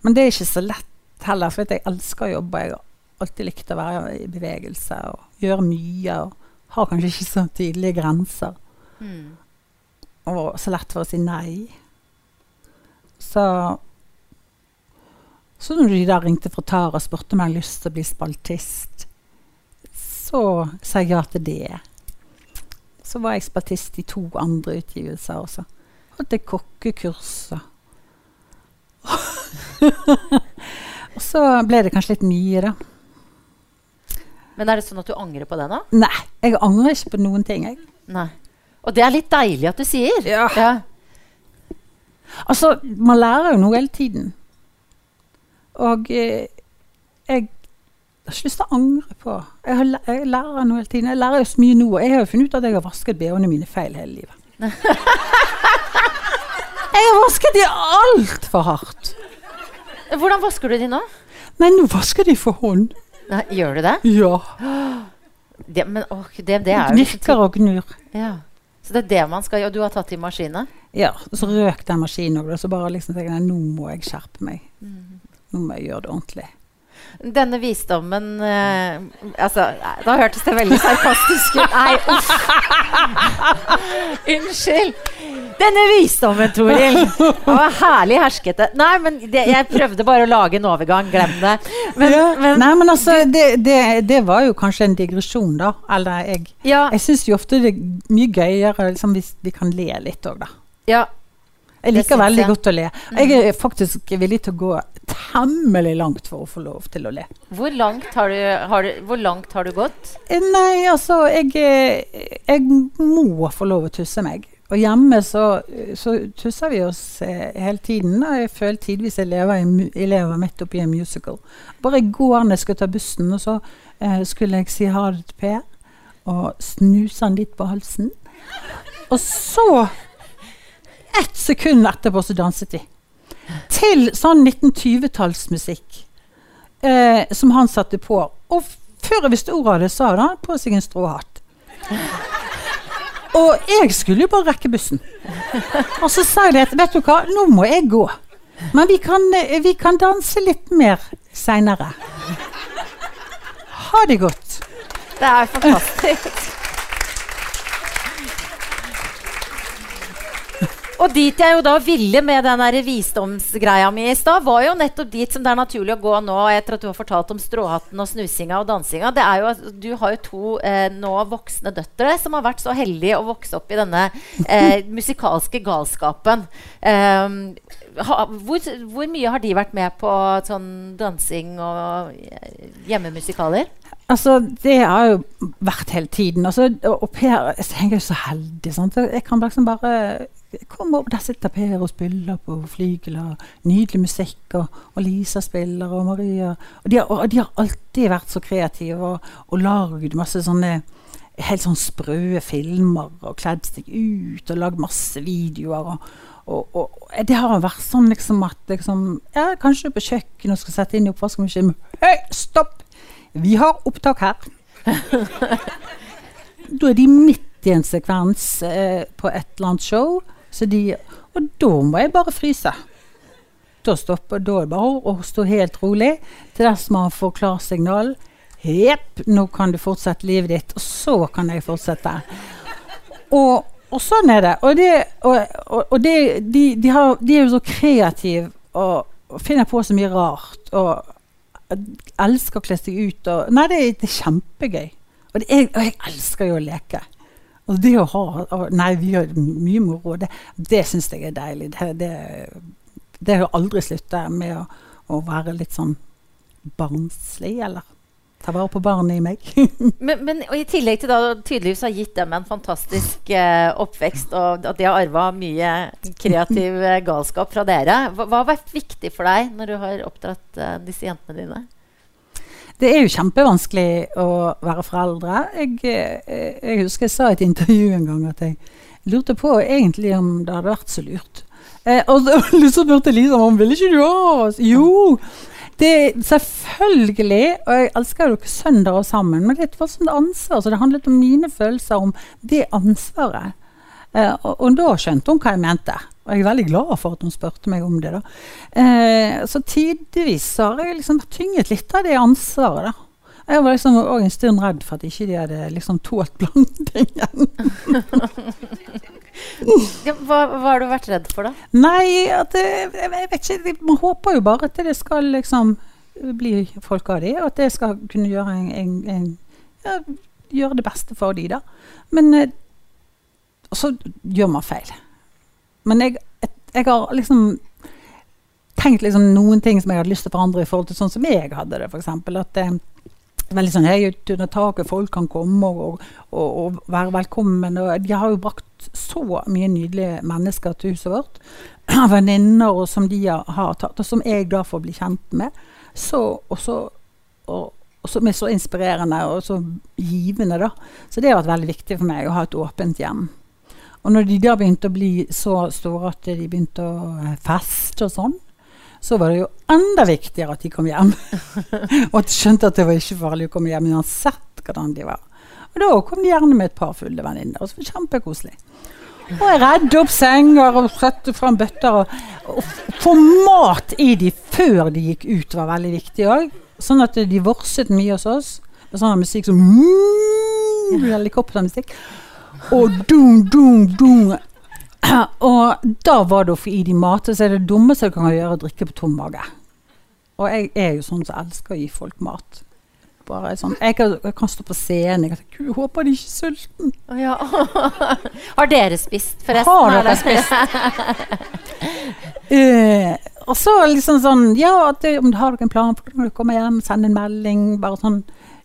Men det er ikke så lett heller, for jeg elsker å jobbe. Jeg har alltid likt å være i bevegelse og gjøre mye. Og har kanskje ikke så tydelige grenser. Mm. Og så lett for å si nei. Så Så når de da ringte fra Tara og spurte om jeg hadde lyst til å bli spaltist, så sa jeg ja til det. Så var jeg spaltist i to andre utgivelser også. Hadde kokkekurser. kokkekurs. og- og så ble det kanskje litt mye, da. Men er det sånn at du angrer på det nå? Nei, jeg angrer ikke på noen ting. Jeg. Nei. Og det er litt deilig at du sier. Ja. Ja. Altså, man lærer jo noe hele tiden. Og eh, jeg har ikke lyst til å angre på jeg, har, jeg lærer noe hele tiden. Jeg lærer jo så mye nå. og Jeg har jo funnet ut at jeg har vasket bh-ene mine feil hele livet. jeg har vasket de altfor hardt. Hvordan vasker du de nå? Nei, nå vasker de for hånd. Nei, gjør du det? Ja. det men åh, det, det er jo Gnirker og gnur. ja. Så det er det man skal gjøre. Du har tatt i maskinen? Ja, så røk den maskinen òg. Så bare liksom tenker jeg, nå må jeg skjerpe meg. Nå må jeg gjøre det ordentlig. Denne visdommen eh, Altså, da hørtes det veldig sarkastisk ut. Nei, uff. Unnskyld. Denne visdommen, Toril. Det var herlig herskete. Nei, men det, jeg prøvde bare å lage en overgang. Glem det. Men, ja. men Nei, men altså, det, det, det var jo kanskje en digresjon, da. Eller jeg ja, Jeg syns jo ofte det er mye gøyere liksom, hvis vi kan le litt òg, da. ja. Jeg liker veldig jeg. godt å le. Jeg er faktisk villig til å gå temmelig langt for å få lov til å le. Hvor langt har du, har du, hvor langt har du gått? Eh, Nei, altså jeg, eh, jeg må få lov å tusse meg. Og hjemme så, så tusser vi oss eh, hele tiden. Og jeg føler tidvis jeg lever, jeg lever midt oppi en musical. Bare i går når jeg skulle ta bussen, og så eh, skulle jeg si ha det til Per. Og snuse han litt på halsen. Og så, ett sekund etterpå, så danset de. Til sånn 1920-tallsmusikk eh, som han satte på. Og før jeg visste ordet av det, hadde han på seg en stråhatt. Og jeg skulle jo bare rekke bussen. Og så sa jeg det, at, vet du hva, nå må jeg gå. Men vi kan, eh, vi kan danse litt mer seinere. Ha det godt. Det er fantastisk. Og dit jeg jo da ville med den der visdomsgreia mi i stad, var jo nettopp dit som det er naturlig å gå nå, etter at du har fortalt om stråhatten og snusinga og dansinga. Det er jo at Du har jo to eh, nå voksne døtre som har vært så heldige å vokse opp i denne eh, musikalske galskapen. Um, ha, hvor, hvor mye har de vært med på sånn dansing og eh, hjemmemusikaler? Altså, det har jo vært hele tiden. Altså, og pair jeg er jo så heldig. Sant? Jeg kan liksom bare komme opp, Der sitter Per og spiller på flygel. Nydelig musikk. Og, og Lisa spiller, og Maria. Og de har, og de har alltid vært så kreative og, og lagd masse sånne helt sånn sprø filmer og kledd seg ut og lagd masse videoer. og og, og, det har vært sånn liksom at liksom, ja, Kanskje du på kjøkkenet skal sette inn i oppvaskmaskinen. Hei, stopp! Vi har opptak her. da er de midt i en sekvens eh, på et eller annet show. Så de, og da må jeg bare fryse. Da stopper da er det bare å stå helt rolig til dess man får klarsignal. Jepp, nå kan du fortsette livet ditt. Og så kan jeg fortsette. Og, og sånn er det. Og, det, og, og, det, de, de, har, de er jo så kreative og, finner på så mye rart. Og elsker å kle seg ut. Og, nei, det, det er kjempegøy. Og, er, og jeg elsker jo å leke. Og det å ha Nei, vi gjør mye moro. Det, det syns jeg er deilig. Det, det, det har aldri slutta med å, å være litt sånn barnslig, eller ta vare på barnet i meg. Men, men i tillegg til da tydeligvis har gitt dem en fantastisk eh, oppvekst, og at de har arva mye kreativ eh, galskap fra dere, hva, hva har vært viktig for deg når du har oppdratt eh, disse jentene dine? Det er jo kjempevanskelig å være foreldre. Jeg, eh, jeg husker jeg sa i et intervju en gang at jeg lurte på egentlig om det hadde vært så lurt. Eh, og så spurte Lisa om ville ikke du ha oss. Jo! Det selvfølgelig, og jeg elsker dere søndager sammen, men det var sånn ansvar. Så det handlet om mine følelser, om det ansvaret. Eh, og, og da skjønte hun hva jeg mente. Og jeg er veldig glad for at hun spurte meg om det. da. Eh, så tidvis har jeg liksom tynget litt av det ansvaret. da. Jeg var liksom også en stund redd for at ikke de hadde liksom tålt blandingen. Hva, hva har du vært redd for, da? Nei, at det, jeg vet ikke. Man håper jo bare at det skal liksom bli folk av de, og at det skal kunne gjøre, en, en, en, ja, gjøre det beste for de, da. Men eh, så gjør man feil. Men jeg, jeg, har liksom tenkt liksom noen ting som jeg hadde lyst til å forandre i forhold til sånn som jeg hadde det, f.eks. At det er veldig sånn høyt under taket, folk kan komme og, og, og være velkommen. Og de har jo brakt så mye nydelige mennesker til huset vårt. Venninner som de har tatt, og som jeg da får bli kjent med. Så, og så, og, og som er så inspirerende og så givende, da. Så det har vært veldig viktig for meg å ha et åpent hjem. Og når de da begynte å bli så store at de begynte å eh, feste og sånn, så var det jo enda viktigere at de kom hjem. og at de skjønte at det var ikke farlig å komme hjem uansett hvordan de var. Og da kom de gjerne med et par fulle venninner. Og så var det kjempekoselig. Og jeg redde opp senger og satte fram bøtter. Og, og få mat i de før de gikk ut var veldig viktig òg. Sånn at de vorset mye hos oss. Med sånn musikk som mm, Helikoptermusikk. Og dum, dum, dum. Og da var det å få i de mat. Så er det dummeste du kan gjøre, å drikke på tom mage. Og jeg er jo sånn som elsker å gi folk mat. Bare sånn, jeg, kan, jeg kan stå på scenen. Jeg kan tenke, Gud, håper de ikke er sulten. Ja. Har dere spist, forresten? Har dere spist? uh, og så liksom sånn Ja, det, om du har dere en plan for når du kommer hjem, send en melding. Bare sånn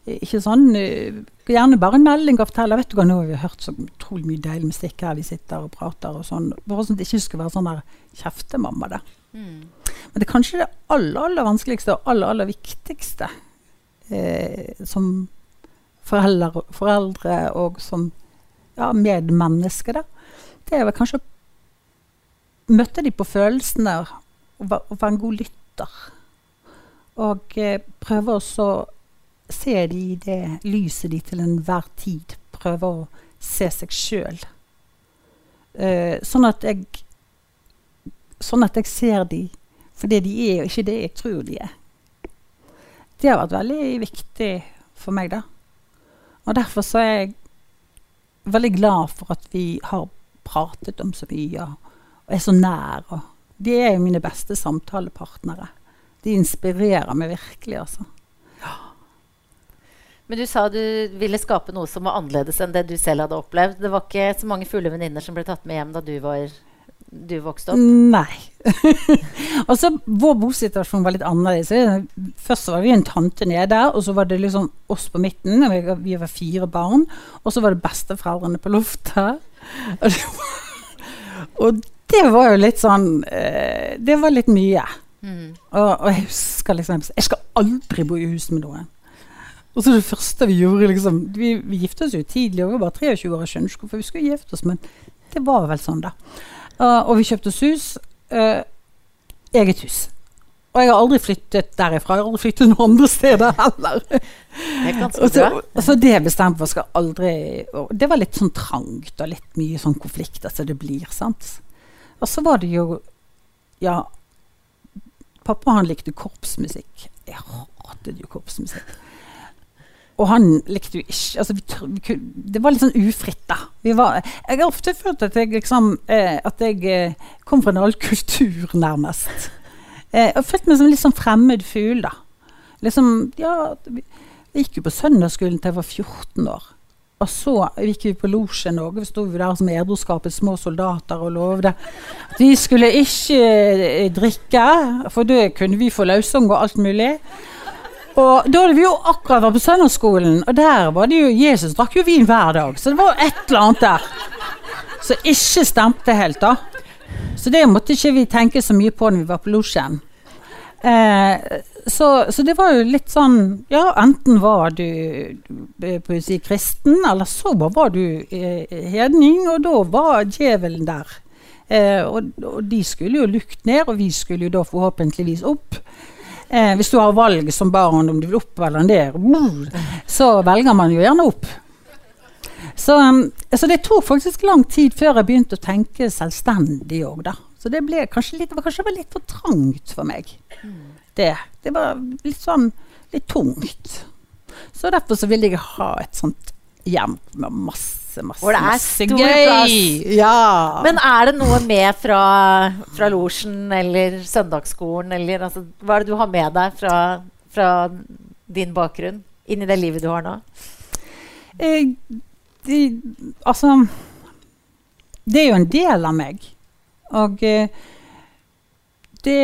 Ikke sånn eh, Gjerne bare en melding og fortelle. Vet du hva, nå har vi hørt så utrolig mye deilig musikk her. Vi sitter og prater og sånn. Bare sånn at det ikke skulle være sånn der kjeftemamma, da. Mm. Men det er kanskje det aller, aller vanskeligste og aller, aller viktigste eh, som foreldre, foreldre og som ja, medmenneske, da. Det er vel kanskje å møte de på følelsene og, og være en god lytter. Og eh, prøve også å se de det lyset de til enhver tid prøver å se seg sjøl. Eh, sånn at jeg Sånn at jeg ser de for det de er, og ikke det jeg tror de er. Det har vært veldig viktig for meg, da. Og derfor så er jeg veldig glad for at vi har pratet om så mye og er så nær. Og de er jo mine beste samtalepartnere. De inspirerer meg virkelig, altså. Men du sa du ville skape noe som var annerledes enn det du selv hadde opplevd. Det var ikke så mange fulle venninner som ble tatt med hjem da du, var, du vokste opp? Nei. altså, vår bosituasjon var litt annerledes. Først så var vi en tante nede, og så var det liksom oss på midten. Vi, var fire barn. Og så var det besteforeldrene på loftet. Og det var, og det var jo litt sånn eh, Det var litt mye. Mm. Og, og jeg husker liksom Jeg skal aldri bo i hus med noen. Og så det første vi gjorde liksom Vi, vi giftet oss jo tidlig, og vi var bare 23 år. Jeg skjønner ikke hvorfor vi skulle gifte oss, men det var vel sånn, da. Uh, og vi kjøpte oss hus. Uh, eget hus. Og jeg har aldri flyttet derifra. Jeg har aldri flyttet noen andre steder heller. Det er Og så, og så det bestemte for skal aldri og Det var litt sånn trangt og litt mye sånn konflikter som det blir, sant. Og så var det jo Ja, pappa han likte korpsmusikk. Jeg hatet jo korpsmusikk. Og han likte jo ikke altså vi, Det var litt sånn ufritt, da. Var, jeg har ofte følt at jeg liksom eh, At jeg eh, kom fra en annen kultur, nærmest. Eh, jeg følte meg som en litt sånn fremmed fugl, da. Liksom, ja, jeg gikk jo på søndagsskolen til jeg var 14 år. Og så gikk vi på losjen òg. Vi sto der som edruskapets små soldater og lovde at vi skulle ikke eh, drikke, for da kunne vi få løsung og alt mulig. Og da hadde vi jo akkurat vært på søndagsskolen, og der var det jo Jesus drakk jo vin hver dag. Så det var jo et eller annet der som ikke stemte helt, da. Så det måtte ikke vi tenke så mye på når vi var på losjen. Eh, så, så det var jo litt sånn Ja, enten var du å si kristen, eller så var du eh, hedning, og da var djevelen der. Eh, og, og de skulle jo lukt ned, og vi skulle jo da forhåpentligvis opp. Eh, hvis du har valg som barn om du vil opp eller ned, så velger man jo gjerne opp. Så, um, så det tok faktisk lang tid før jeg begynte å tenke selvstendig òg, da. Så det ble kanskje litt, var kanskje litt for trangt for meg. Det, det var litt sånn litt tungt. Så derfor så ville jeg ha et sånt hjem med masse, masse, Hvor det er masse stor gøy. plass. Ja. Men er det noe med fra, fra losjen eller søndagsskolen, eller altså, hva er det du har med deg fra, fra din bakgrunn inn i det livet du har nå? Eh, de, altså Det er jo en del av meg. Og eh, det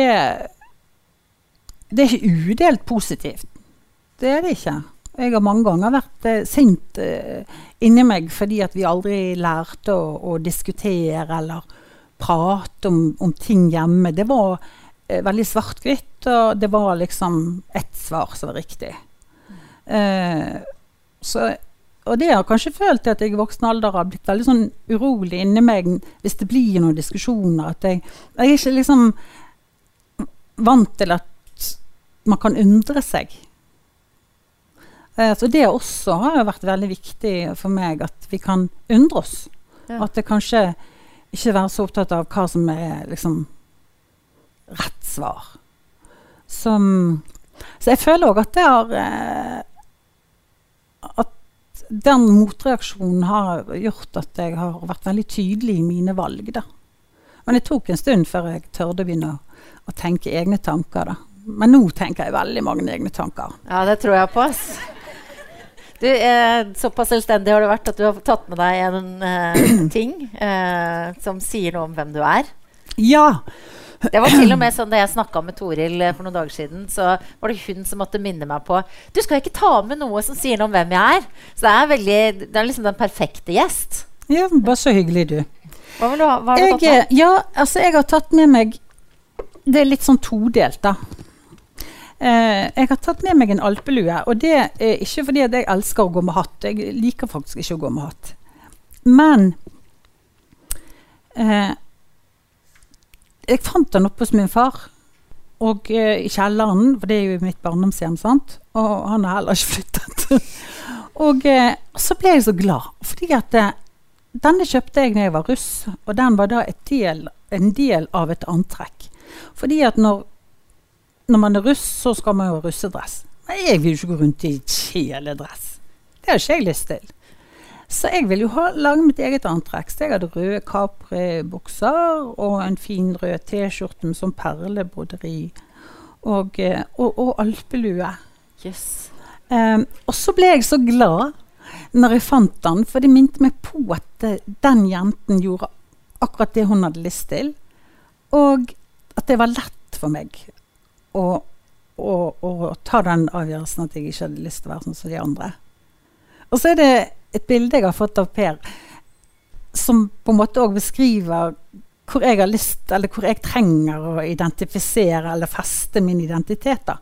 Det er ikke udelt positivt. Det er det ikke. Jeg har mange ganger vært eh, sint eh, inni meg fordi at vi aldri lærte å, å diskutere eller prate om, om ting hjemme. Det var eh, veldig svart-hvitt, og det var liksom ett svar som var riktig. Eh, så og det har kanskje følt at jeg i voksen alder har blitt veldig sånn urolig inni meg hvis det blir noen diskusjoner. At jeg, jeg er ikke liksom vant til at man kan undre seg. Eh, så det også har vært veldig viktig for meg, at vi kan undre oss. Ja. At det kanskje ikke være så opptatt av hva som er liksom rett svar. Så, så jeg føler òg at det har eh, At den motreaksjonen har gjort at jeg har vært veldig tydelig i mine valg. Da. Men det tok en stund før jeg tørde å begynne å, å tenke egne tanker. Da. Men nå tenker jeg veldig mange egne tanker. Ja, det tror jeg på. ass. Du, eh, såpass selvstendig har du vært at du har tatt med deg en eh, ting eh, som sier noe om hvem du er. Ja. Det var til og med sånn Da jeg snakka med Toril eh, for noen dager siden, så var det hun som måtte minne meg på Du skal ikke ta med noe som sier noe om hvem jeg er. Så det er, veldig, det er liksom den perfekte gjest. ja, bare så hyggelig, du. Hva, vil du ha, hva har du Jeg, tatt med? ja, altså jeg har tatt med meg Det er litt sånn todelt, da. Eh, jeg har tatt med meg en alpelue, og det er ikke fordi at jeg elsker å gå med hatt. Jeg liker faktisk ikke å gå med hatt. Men eh, Jeg fant den oppe hos min far, og eh, i kjelleren, for det er jo mitt barndomshjem, sant. Og han har heller ikke flyttet. og eh, så ble jeg så glad, fordi at eh, denne kjøpte jeg da jeg var russ, og den var da del, en del av et antrekk. Fordi at når, når man er russ, så skal man jo ha russedress. Men jeg vil jo ikke gå rundt i kjeledress. Det har ikke jeg lyst til. Så jeg vil jo ha, lage mitt eget antrekk. Så jeg hadde røde Capri-bukser og en fin rød T-skjorte med sånn perlebroderi. Og, eh, og, og alpelue. Yes. Um, og så ble jeg så glad når jeg fant den, for det minte meg på at eh, den jenten gjorde akkurat det hun hadde lyst til. Og at det var lett for meg å, å, å ta den avgjørelsen at jeg ikke hadde lyst til å være sånn som de andre. Og så er det et bilde jeg har fått av Per, som på en måte òg beskriver hvor jeg har lyst, eller hvor jeg trenger å identifisere eller feste min identitet. da.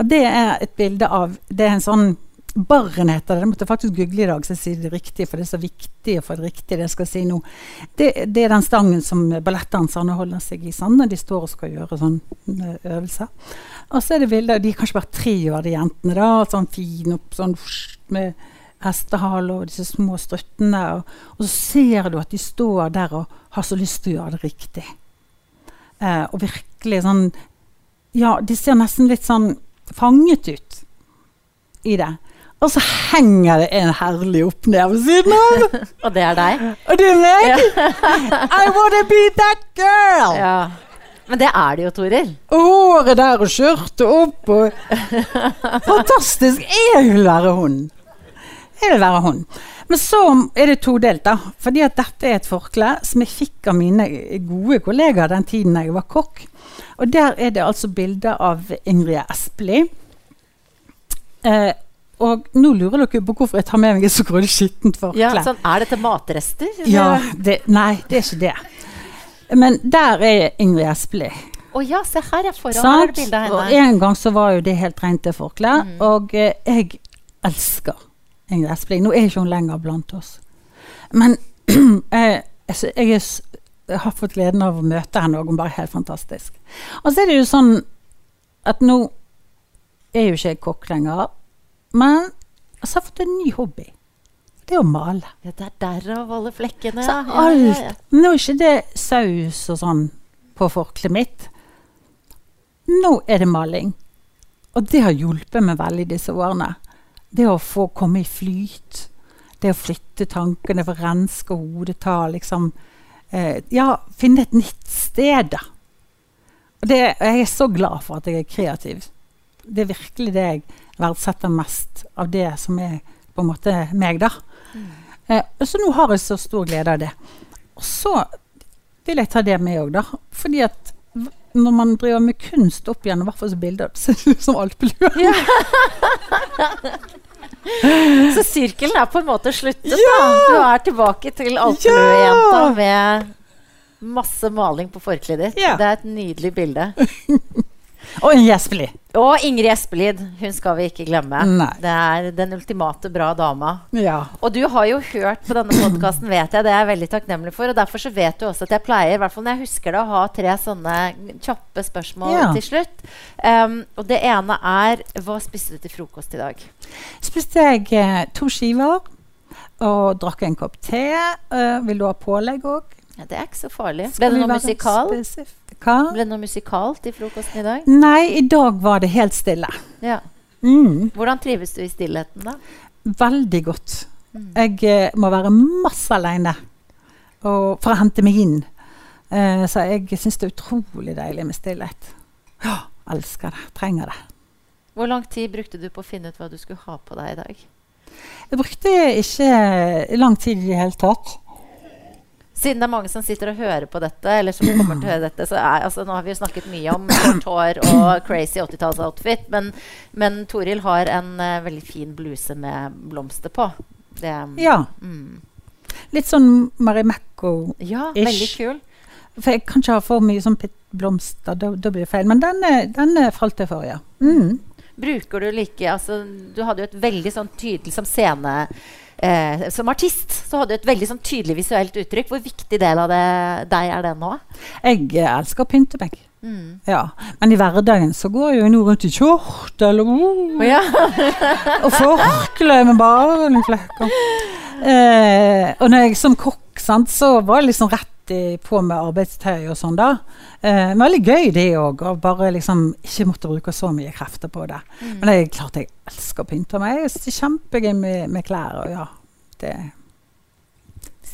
Og det er et bilde av Det er en sånn Barren heter det. Jeg måtte faktisk google i dag så jeg sier det riktig, for det er så viktig å få det riktig det jeg skal si nå. Det, det er den stangen som ballettdanserne holder seg i sånn, når de står og skal gjøre sånn eh, øvelser. Og så er det bilder De er kanskje bare tre av de jentene, da. Sånn fin opp sånn med hestehale og disse små struttene. Og, og så ser du at de står der og har så lyst til å gjøre det riktig. Eh, og virkelig sånn Ja, de ser nesten litt sånn fanget ut i det. Og så henger det en herlig opp ned ved siden av. Og det er deg? Og det er meg! I wanna be that girl! Ja. Men det er det jo, Toril. Håret der og skjørtet opp og Fantastisk! Jeg vil være hun. Jeg vil være hun. Men så er det todelt, da. Fordi at dette er et forkle som jeg fikk av mine gode kollegaer den tiden jeg var kokk. Og der er det altså bilder av Ingrid Espelid. Eh, og nå lurer dere på hvorfor jeg tar med meg et så grådig skittent forkle. Ja, sånn, er dette matrester? Ja, det, nei, det er ikke det. Men der er Ingrid Espelid. Å ja, se her, ja. Foran er Sant? det bilde av Og en gang så var jo det helt rent det forkleet. Mm. Og eh, jeg elsker Ingrid Espelid. Nå er ikke hun lenger blant oss. Men eh, altså, jeg, er, jeg har fått gleden av å møte henne, og hun er bare helt fantastisk. Og så er det jo sånn at nå er jo ikke jeg kokk lenger, men så har jeg fått en ny hobby. Det er å male. Ja, det er derav alle flekkene. Så alt ja, ja. Nå er ikke det saus og sånn på forkleet mitt. Nå er det maling. Og det har hjulpet meg veldig disse årene. Det å få komme i flyt. Det å flytte tankene, få renske hodet, ta liksom eh, Ja, finne et nytt sted, da. Og det, jeg er så glad for at jeg er kreativ. Det er virkelig det jeg verdsetter mest av det som er på en måte meg, da. Eh, så nå har jeg så stor glede av det. Og så vil jeg ta det med òg, da. Fordi at når man driver med kunst opp igjen, i hvert fall som bilder, så ser det ut som alpelue. Ja. Så sirkelen er på en måte sluttet, Ja! da. Du er tilbake til alpeluejenta med masse maling på forkleet ditt. Ja. Det er et nydelig bilde. Og Ingrid Espelid. Og Ingrid Espelid, hun skal vi ikke glemme. Nei. Det er den ultimate bra dama. Ja. Og du har jo hørt på denne podkasten, vet jeg. Det er jeg veldig takknemlig for. Og derfor så vet du også at jeg pleier, i hvert fall når jeg husker det, å ha tre sånne kjappe spørsmål Ja. til slutt. Um, og det ene er Hva spiste du til frokost i dag? Spiste jeg eh, to skiver og drakk en kopp te. Uh, vil du ha pålegg òg? Ja, det er ikke så farlig. Ble det noe musikal? Hva? Ble det noe musikalt i frokosten i dag? Nei, i dag var det helt stille. Ja. Mm. Hvordan trives du i stillheten, da? Veldig godt. Mm. Jeg eh, må være masse aleine for å hente meg inn. Uh, så jeg syns det er utrolig deilig med stillhet. Ja, elsker det. Trenger det. Hvor lang tid brukte du på å finne ut hva du skulle ha på deg i dag? Jeg brukte ikke lang tid i det hele tatt. Siden det er mange som sitter og hører på dette, eller som kommer til å høre dette, så er, altså, Nå har vi jo snakket mye om kort hår og crazy 80-tallsoutfit, men, men Toril har en uh, veldig fin bluse med blomster på. Det, Ja. mm. Litt sånn Marimekko-ish. ja, veldig kul. For jeg kan ikke ha for mye sånn blomster, da, da blir det feil. Men denne, denne falt jeg for, ja. Mm. Bruker du like altså, Du hadde jo et veldig sånn tydelig som scene eh, Som artist så hadde du et veldig sånn tydelig visuelt uttrykk. Hvor viktig del av det deg er det nå? Jeg elsker å pynte meg. Mm. Ja. Men i hverdagen så går jeg jo nå rundt i kjortel og, uh, ja. og forkle med barneflekker. Eh, og når jeg som kokk, sant, så var jeg liksom rett i, på med arbeidstøy og sånn, da. Eh, men veldig gøy det òg, Og bare liksom ikke måtte bruke så mye krefter på det. Men det er klart jeg elsker å pynte meg. Jeg det er kjempegøy med, med klær. Og ja, det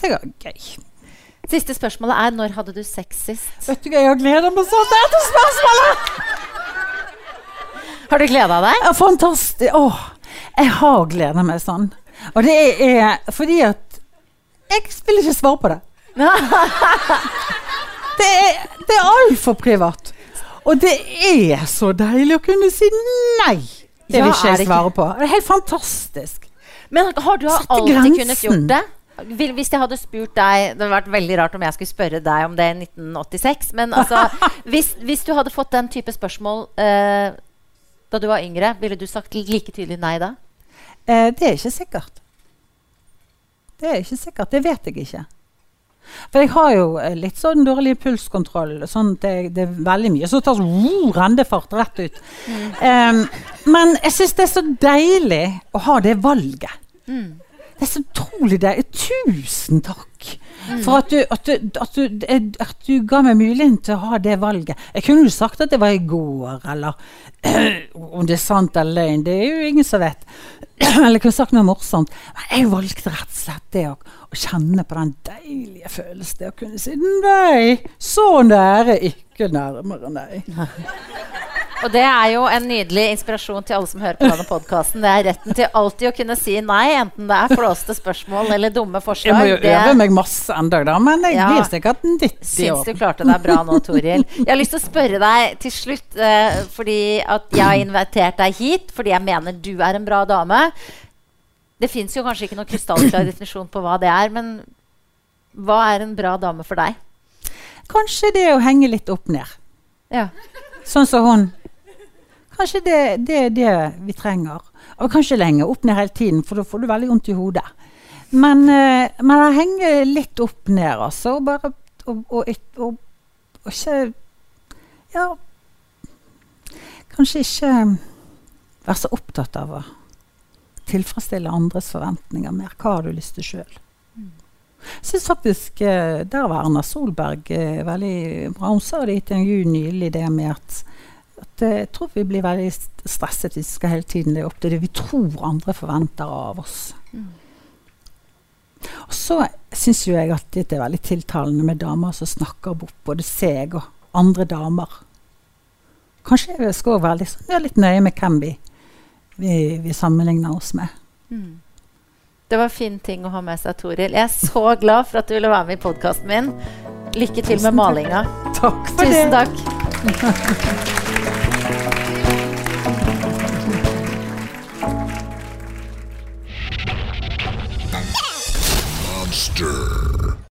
det er gøy. Siste spørsmålet er når hadde du sex sist? Vet du hva, jeg har gleda meg sånn til dette spørsmålet! Har du gleda deg? Ja, fantastisk. Åh, jeg har gleda meg sånn. Og det er fordi at Jeg vil ikke svare på det. Det er, det er altfor privat. Og det er så deilig å kunne si nei. Det Ja, vil ikke jeg svare på. Det er helt fantastisk. Men har du alltid kunnet gjort det? Hvis jeg hadde spurt deg Det hadde vært veldig rart om jeg skulle spørre deg om det i 1986. Men altså, hvis, hvis du hadde fått den type spørsmål eh, da du var yngre, ville du sagt like tydelig nei da? Eh, det er ikke sikkert. Det er ikke sikkert. Det vet jeg ikke. For jeg har jo eh, litt sånn dårlig pulskontroll. Sånn det, det er veldig mye så tar sånn rendefart rennefart rett ut. Em, men jeg syns det er så deilig å ha det valget. Det er så utrolig deilig. Tusen takk for at du, at, du, at, du, at du ga meg muligheten til å ha det valget. Jeg kunne jo sagt at det var i går, eller om det er sant eller løgn. Det er jo ingen som vet. eller jeg kunne sagt noe morsomt. Men jeg valgte rett og slett det å å kjenne på den deilige følelsen det å kunne si nei, så nære, ikke nærmere, nei. Og det er jo en nydelig inspirasjon til alle som hører på denne podkasten. Det er retten til alltid å kunne si nei, enten det er flåste spørsmål eller dumme Jeg forslag. må jo Det- øve meg masse enda, da, men jeg Ja. blir sikkert 90 Syns år. du klarte deg bra nå, Toril. Jeg har lyst til å spørre deg til slutt, eh, fordi at jeg har invitert deg hit fordi jeg mener du er en bra dame. Det fins jo kanskje ikke noen krystallklar definisjon på hva det er, men hva er en bra dame for deg? Kanskje det å henge litt opp ned. Ja. Sånn som hun. Kanskje det, det er det vi trenger. Og kanskje lenge opp ned hele tiden, for da får du veldig vondt i hodet. Men, eh, men å henger litt opp ned, altså. Og bare og, og, og, og ikke Ja Kanskje ikke være så opptatt av å tilfredsstille andres forventninger mer. Hva har du lyst til sjøl? Jeg syns faktisk eh, der var Erna Solberg eh, veldig bra. Hun sa det i et intervju nylig, det med at, at eh, jeg tror vi blir veldig stresset hvis vi skal hele tiden leve opp til det vi tror andre forventer av oss. Og så syns jo jeg at det er veldig tiltalende med damer som snakker bort både seg og andre damer. Kanskje jeg skal være litt, sånn- litt nøye med hvem vi, vi, vi sammenligner oss med. Det var en fin ting å ha med seg, Toril. Jeg er så glad for at du ville være med i podkasten min. Lykke til med Tusen takk. malinga. Takk for Tusen det. takk. Monster.